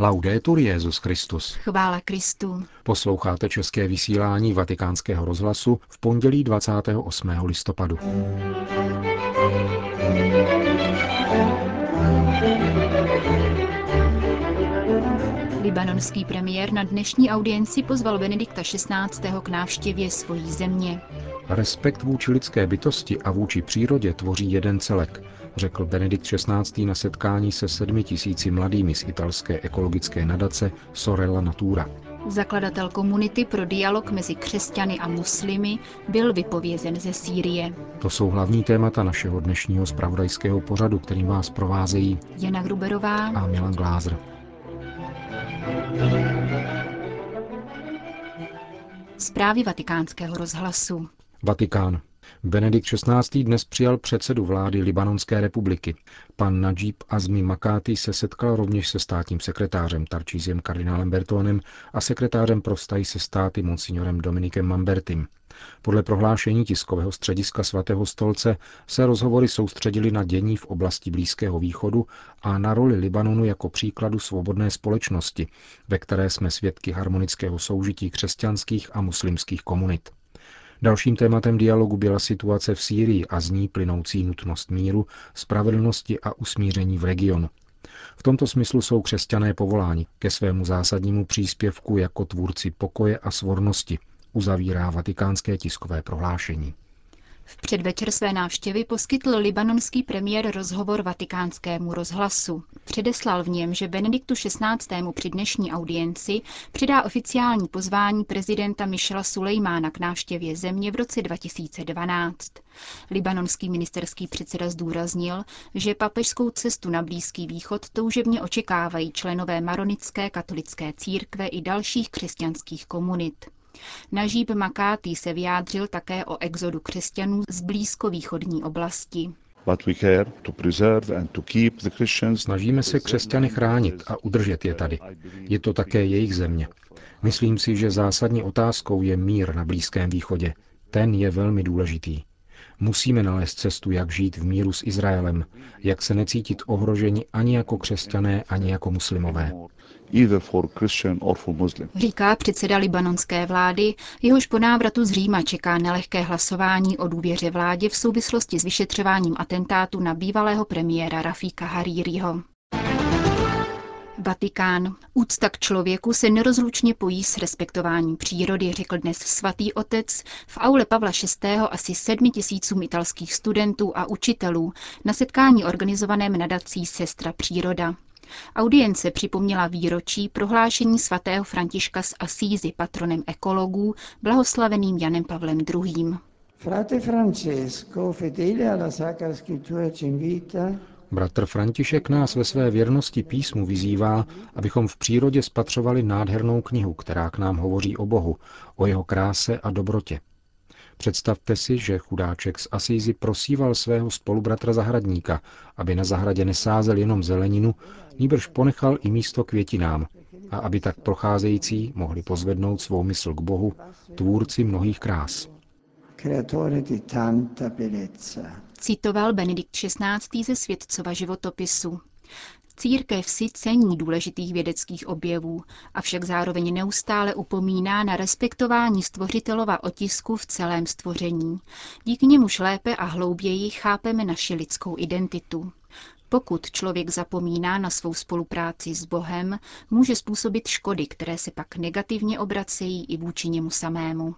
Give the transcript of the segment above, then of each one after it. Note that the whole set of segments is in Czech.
Laudetur Jezus Christus. Chvála Kristu. Posloucháte české vysílání Vatikánského rozhlasu v pondělí 28. listopadu. Libanonský premiér na dnešní audienci pozval Benedikta XVI. k návštěvě svojí země. Respekt vůči lidské bytosti a vůči přírodě tvoří jeden celek, řekl Benedikt XVI. na setkání se sedmi tisíci mladými z italské ekologické nadace Sorella Natura. Zakladatel komunity pro dialog mezi křesťany a muslimy byl vypovězen ze Sýrie. To jsou hlavní témata našeho dnešního spravodajského pořadu, kterým vás provázejí Jana Gruberová a Milan Glázer. Zprávy vatikánského rozhlasu. Vatikán. Benedikt XVI. dnes přijal předsedu vlády Libanonské republiky. Pan Najib Azmi Makáty se setkal rovněž se státním sekretářem Tarčízem kardinálem Bertónem a sekretářem pro vztahy se státy monsignorem Dominikem Mambertim. Podle prohlášení tiskového střediska svatého stolce se rozhovory soustředily na dění v oblasti Blízkého východu a na roli Libanonu jako příkladu svobodné společnosti, ve které jsme svědky harmonického soužití křesťanských a muslimských komunit. Dalším tématem dialogu byla situace v Sýrii a z ní plynoucí nutnost míru, spravedlnosti a usmíření v regionu. V tomto smyslu jsou křesťané povoláni ke svému zásadnímu příspěvku jako tvůrci pokoje a svornosti, uzavírá vatikánské tiskové prohlášení. V předvečer své návštěvy poskytl libanonský premiér rozhovor vatikánskému rozhlasu. Předeslal v něm, že Benediktu XVI. při dnešní audienci přidá oficiální pozvání prezidenta Michela Sulejmána k návštěvě země v roce 2012. Libanonský ministerský předseda zdůraznil, že papežskou cestu na Blízký východ toužebně očekávají členové maronické katolické církve i dalších křesťanských komunit. Nažíb Makátý se vyjádřil také o exodu křesťanů z blízkovýchodní oblasti. Snažíme se křesťany chránit a udržet je tady. Je to také jejich země. Myslím si, že zásadní otázkou je mír na Blízkém východě. Ten je velmi důležitý. Musíme nalézt cestu, jak žít v míru s Izraelem, jak se necítit ohroženi ani jako křesťané, ani jako muslimové. Říká předseda libanonské vlády, jehož po návratu z Říma čeká nelehké hlasování o důvěře vládě v souvislosti s vyšetřováním atentátu na bývalého premiéra Rafika Haririho. Vatikán. Úcta k člověku se nerozlučně pojí s respektováním přírody, řekl dnes svatý otec v aule Pavla VI. asi sedmi tisícům italských studentů a učitelů na setkání organizovaném nadací Sestra příroda. Audience připomněla výročí prohlášení svatého Františka z Asízy patronem ekologů, blahoslaveným Janem Pavlem II. Frate Francesco, fedele alla Sacra Scrittura ci invita Bratr František nás ve své věrnosti písmu vyzývá, abychom v přírodě spatřovali nádhernou knihu, která k nám hovoří o Bohu, o jeho kráse a dobrotě. Představte si, že chudáček z Asízy prosíval svého spolubratra zahradníka, aby na zahradě nesázel jenom zeleninu, níbrž ponechal i místo květinám, a aby tak procházející mohli pozvednout svou mysl k Bohu, tvůrci mnohých krás. Citoval Benedikt XVI. ze světcova životopisu. Církev si cení důležitých vědeckých objevů, avšak zároveň neustále upomíná na respektování stvořitelova otisku v celém stvoření. Díky němuž lépe a hlouběji chápeme naši lidskou identitu. Pokud člověk zapomíná na svou spolupráci s Bohem, může způsobit škody, které se pak negativně obracejí i vůči němu samému.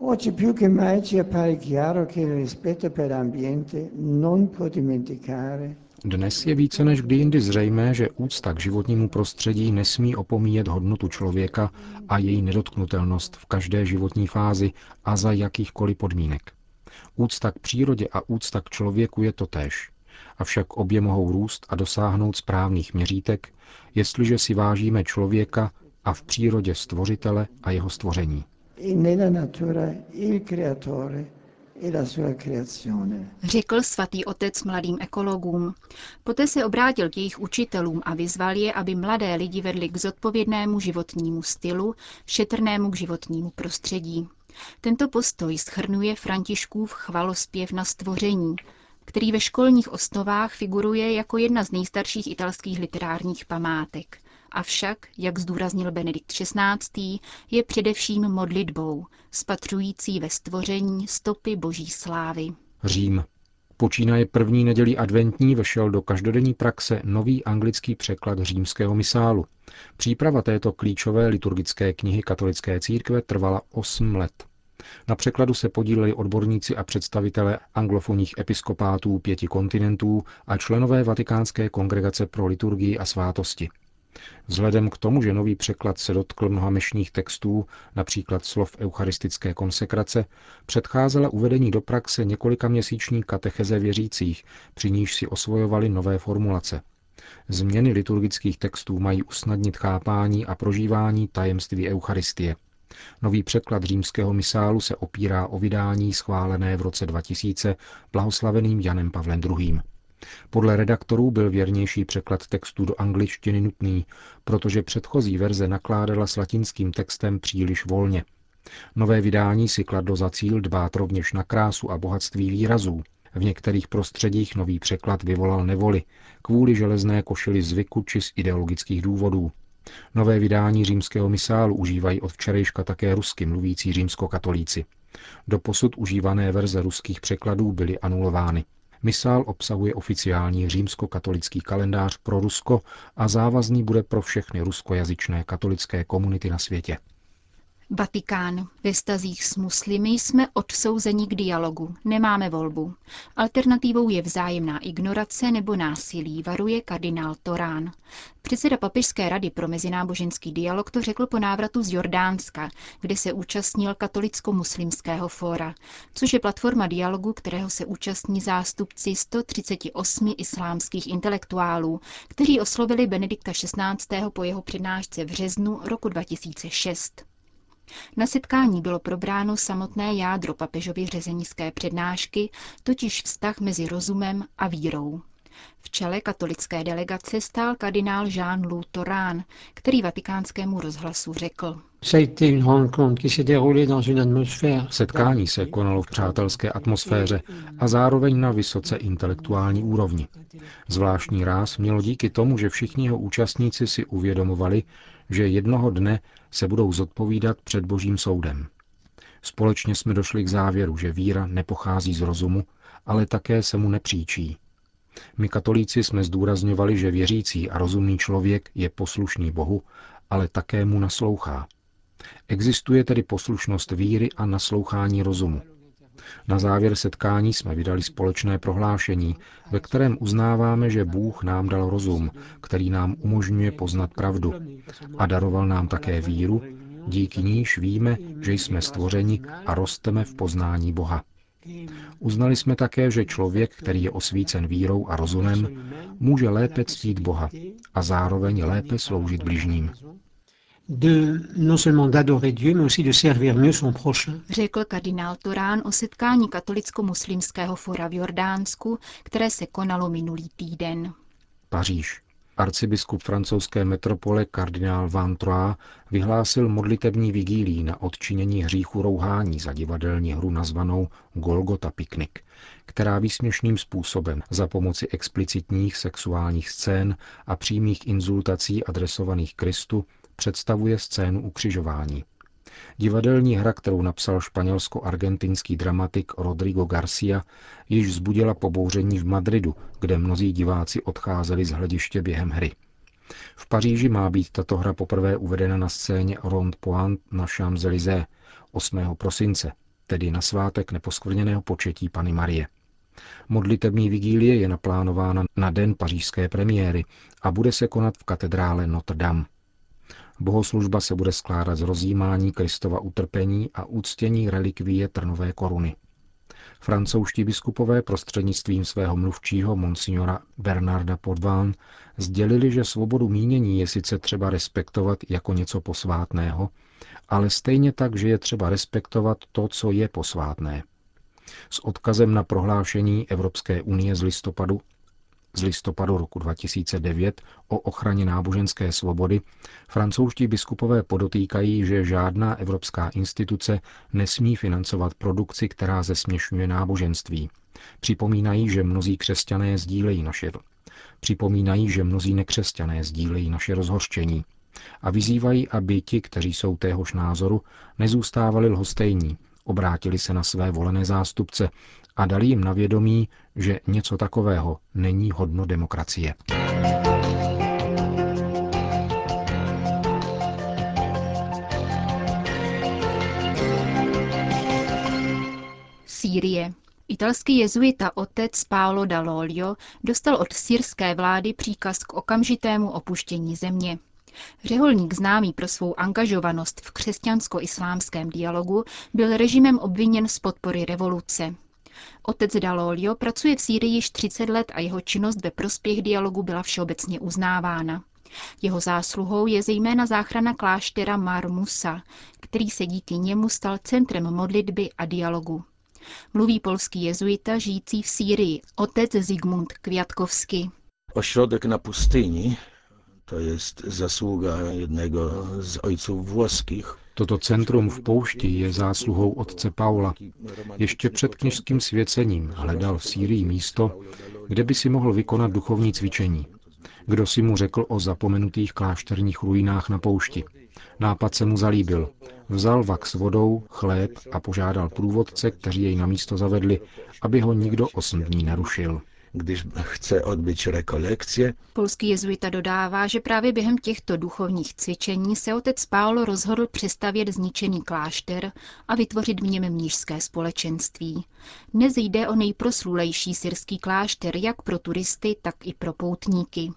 Oggi più che mai ci appare chiaro che il rispetto per l'ambiente non può dimenticare dnes je více než kdy jindy zřejmé, že úcta k životnímu prostředí nesmí opomíjet hodnotu člověka a její nedotknutelnost v každé životní fázi a za jakýchkoliv podmínek. Úcta k přírodě a úcta k člověku je totéž. Avšak obě mohou růst a dosáhnout správných měřítek, jestliže si vážíme člověka a v přírodě stvořitele a jeho stvoření. Řekl svatý otec mladým ekologům. Poté se obrátil k jejich učitelům a vyzval je, aby mladé lidi vedli k zodpovědnému životnímu stylu, šetrnému k životnímu prostředí. Tento postoj schrnuje Františkův chvalospěv na stvoření, který ve školních osnovách figuruje jako jedna z nejstarších italských literárních památek. Avšak, jak zdůraznil Benedikt XVI., je především modlitbou, spatřující ve stvoření stopy boží slávy. Řím. Počínaje první nedělí adventní vešel do každodenní praxe nový anglický překlad římského misálu. Příprava této klíčové liturgické knihy katolické církve trvala 8 let. Na překladu se podíleli odborníci a představitelé anglofonních episkopátů pěti kontinentů a členové Vatikánské kongregace pro liturgii a svátosti. Vzhledem k tomu, že nový překlad se dotkl mnoha mešních textů, například slov eucharistické konsekrace, předcházela uvedení do praxe několika měsíční katecheze věřících, při níž si osvojovali nové formulace. Změny liturgických textů mají usnadnit chápání a prožívání tajemství Eucharistie. Nový překlad římského misálu se opírá o vydání schválené v roce 2000 blahoslaveným Janem Pavlem II. Podle redaktorů byl věrnější překlad textu do angličtiny nutný, protože předchozí verze nakládala s latinským textem příliš volně. Nové vydání si kladlo za cíl dbát rovněž na krásu a bohatství výrazů. V některých prostředích nový překlad vyvolal nevoli kvůli železné košili zvyku či z ideologických důvodů. Nové vydání římského misálu užívají od včerejška také rusky mluvící římskokatolíci. Do posud užívané verze ruských překladů byly anulovány. Misál obsahuje oficiální římskokatolický kalendář pro Rusko a závazný bude pro všechny ruskojazyčné katolické komunity na světě. Vatikán. Ve stazích s muslimy jsme odsouzeni k dialogu. Nemáme volbu. Alternativou je vzájemná ignorace nebo násilí, varuje kardinál Torán. Předseda Papežské rady pro mezináboženský dialog to řekl po návratu z Jordánska, kde se účastnil katolicko-muslimského fóra, což je platforma dialogu, kterého se účastní zástupci 138 islámských intelektuálů, kteří oslovili Benedikta XVI. po jeho přednášce v březnu roku 2006. Na setkání bylo probráno samotné jádro papežovy řezenické přednášky, totiž vztah mezi rozumem a vírou. V čele katolické delegace stál kardinál Jean-Louis Torán, který vatikánskému rozhlasu řekl. Setkání se konalo v přátelské atmosféře a zároveň na vysoce intelektuální úrovni. Zvláštní ráz mělo díky tomu, že všichni jeho účastníci si uvědomovali, že jednoho dne se budou zodpovídat před Božím soudem. Společně jsme došli k závěru, že víra nepochází z rozumu, ale také se mu nepříčí. My katolíci jsme zdůrazňovali, že věřící a rozumný člověk je poslušný Bohu, ale také mu naslouchá. Existuje tedy poslušnost víry a naslouchání rozumu. Na závěr setkání jsme vydali společné prohlášení, ve kterém uznáváme, že Bůh nám dal rozum, který nám umožňuje poznat pravdu a daroval nám také víru, díky níž víme, že jsme stvořeni a rosteme v poznání Boha. Uznali jsme také, že člověk, který je osvícen vírou a rozumem, může lépe ctít Boha a zároveň lépe sloužit bližním de non seulement d'adorer Dieu, mais aussi de servir mieux son prochain. Řekl kardinál Torán o setkání katolicko-muslimského fora v Jordánsku, které se konalo minulý týden. Paříž. Arcibiskup francouzské metropole kardinál Van Troyes vyhlásil modlitební vigílí na odčinění hříchu rouhání za divadelní hru nazvanou Golgota Piknik, která výsměšným způsobem za pomoci explicitních sexuálních scén a přímých inzultací adresovaných Kristu představuje scénu ukřižování. Divadelní hra, kterou napsal španělsko-argentinský dramatik Rodrigo Garcia, již vzbudila pobouření v Madridu, kde mnozí diváci odcházeli z hlediště během hry. V Paříži má být tato hra poprvé uvedena na scéně Rond Point na Champs-Élysées 8. prosince, tedy na svátek neposkvrněného početí Pany Marie. Modlitební vigílie je naplánována na den pařížské premiéry a bude se konat v katedrále Notre Dame. Bohoslužba se bude skládat z rozjímání Kristova utrpení a úctění relikvie trnové koruny. Francouzští biskupové prostřednictvím svého mluvčího monsignora Bernarda Podván sdělili, že svobodu mínění je sice třeba respektovat jako něco posvátného, ale stejně tak, že je třeba respektovat to, co je posvátné. S odkazem na prohlášení Evropské unie z listopadu z listopadu roku 2009 o ochraně náboženské svobody, francouzští biskupové podotýkají, že žádná evropská instituce nesmí financovat produkci, která zesměšňuje náboženství. Připomínají, že mnozí křesťané sdílejí naše Připomínají, že mnozí nekřesťané sdílejí naše rozhořčení a vyzývají, aby ti, kteří jsou téhož názoru, nezůstávali lhostejní, obrátili se na své volené zástupce a dali jim na vědomí, že něco takového není hodno demokracie. Sýrie. Italský jezuita otec Paolo Dall'Olio dostal od syrské vlády příkaz k okamžitému opuštění země. Řeholník známý pro svou angažovanost v křesťansko-islámském dialogu byl režimem obviněn z podpory revoluce. Otec Dalolio pracuje v Sýrii již 30 let a jeho činnost ve prospěch dialogu byla všeobecně uznávána. Jeho zásluhou je zejména záchrana kláštera Mar Musa, který se díky němu stal centrem modlitby a dialogu. Mluví polský jezuita žijící v Sýrii, otec Zygmunt Kwiatkowski. Ośrodek na pustyni to jest zasługa jednego z ojców włoskich. Toto centrum v poušti je zásluhou otce Paula. Ještě před kněžským svěcením hledal v Sýrii místo, kde by si mohl vykonat duchovní cvičení. Kdo si mu řekl o zapomenutých klášterních ruinách na poušti. Nápad se mu zalíbil. Vzal vak s vodou, chléb a požádal průvodce, kteří jej na místo zavedli, aby ho nikdo osm dní narušil když chce odbyť rekolekcie. Polský jezuita dodává, že právě během těchto duchovních cvičení se otec Paolo rozhodl přestavět zničený klášter a vytvořit v něm mnížské společenství. Dnes jde o nejproslulejší syrský klášter jak pro turisty, tak i pro poutníky.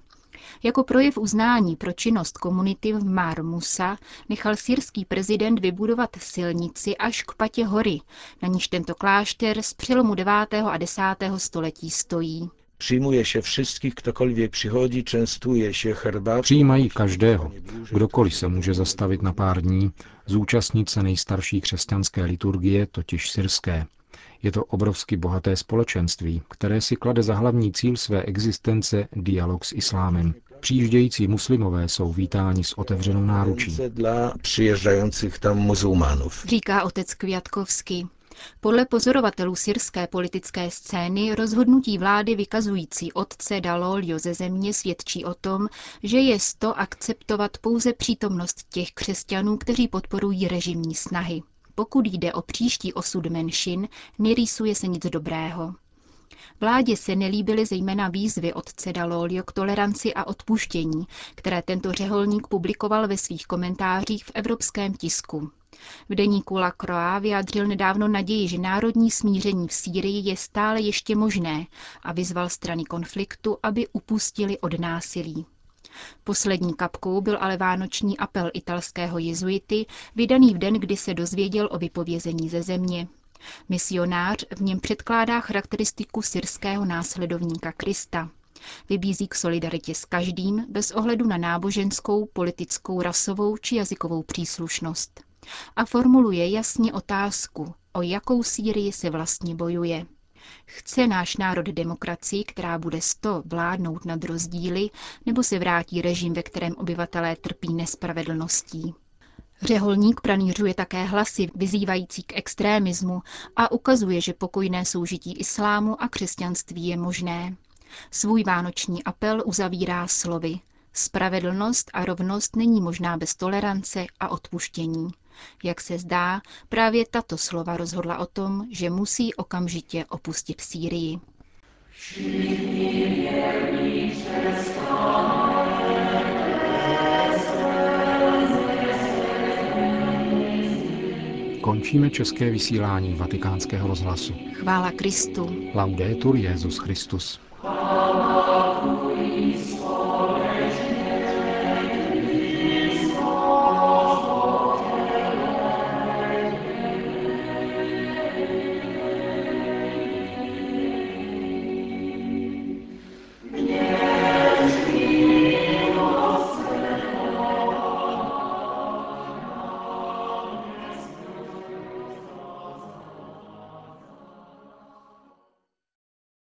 Jako projev uznání pro činnost komunity v Mar Musa nechal syrský prezident vybudovat silnici až k patě hory, na níž tento klášter z přelomu 9. a 10. století stojí. Přijmuje se všech, ktokoliv přichodí, čenstuje se herbatą. Přijímají každého. Kdokoliv se může zastavit na pár dní, zúčastnit se nejstarší křesťanské liturgie, totiž syrské. Je to obrovsky bohaté společenství, které si klade za hlavní cíl své existence dialog s islámem. Přijíždějící muslimové jsou vítáni s otevřenou náručí. Říká otec Kviatkovský. Podle pozorovatelů syrské politické scény rozhodnutí vlády vykazující otce Dalolio ze země svědčí o tom, že je to akceptovat pouze přítomnost těch křesťanů, kteří podporují režimní snahy. Pokud jde o příští osud menšin, nerýsuje se nic dobrého. Vládě se nelíbily zejména výzvy otce Dalolio k toleranci a odpuštění, které tento řeholník publikoval ve svých komentářích v evropském tisku. V deníku La Croix vyjádřil nedávno naději, že národní smíření v Sýrii je stále ještě možné a vyzval strany konfliktu, aby upustili od násilí. Poslední kapkou byl ale vánoční apel italského jezuity, vydaný v den, kdy se dozvěděl o vypovězení ze země. Misionář v něm předkládá charakteristiku syrského následovníka Krista. Vybízí k solidaritě s každým, bez ohledu na náboženskou, politickou, rasovou či jazykovou příslušnost. A formuluje jasně otázku, o jakou Sýrii se vlastně bojuje. Chce náš národ demokracii, která bude sto vládnout nad rozdíly, nebo se vrátí režim, ve kterém obyvatelé trpí nespravedlností? Řeholník pranířuje také hlasy vyzývající k extrémismu a ukazuje, že pokojné soužití islámu a křesťanství je možné. Svůj vánoční apel uzavírá slovy. Spravedlnost a rovnost není možná bez tolerance a odpuštění. Jak se zdá, právě tato slova rozhodla o tom, že musí okamžitě opustit Sýrii. Končíme české vysílání vatikánského rozhlasu. Chvála Kristu. Laudetur Jezus Christus. Chvála